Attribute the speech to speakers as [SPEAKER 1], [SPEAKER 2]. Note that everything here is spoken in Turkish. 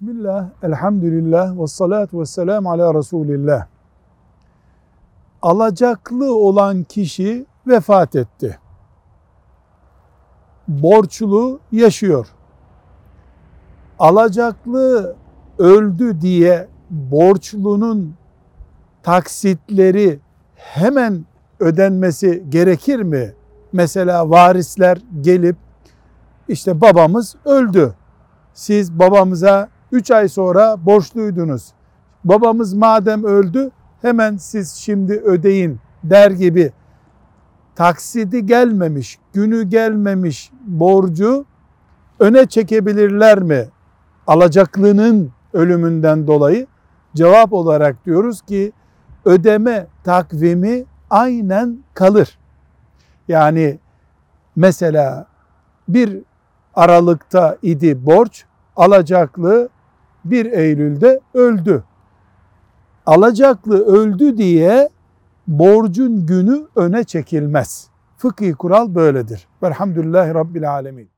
[SPEAKER 1] Bismillah, elhamdülillah, ve salatu ve selam ala Resulillah. Alacaklı olan kişi vefat etti. Borçlu yaşıyor. Alacaklı öldü diye borçlunun taksitleri hemen ödenmesi gerekir mi? Mesela varisler gelip işte babamız öldü. Siz babamıza 3 ay sonra borçluydunuz. Babamız madem öldü hemen siz şimdi ödeyin der gibi taksidi gelmemiş, günü gelmemiş borcu öne çekebilirler mi? Alacaklının ölümünden dolayı cevap olarak diyoruz ki ödeme takvimi aynen kalır. Yani mesela bir Aralık'ta idi borç, alacaklı 1 Eylül'de öldü. Alacaklı öldü diye borcun günü öne çekilmez. Fıkhi kural böyledir. Velhamdülillahi Rabbil Alemin.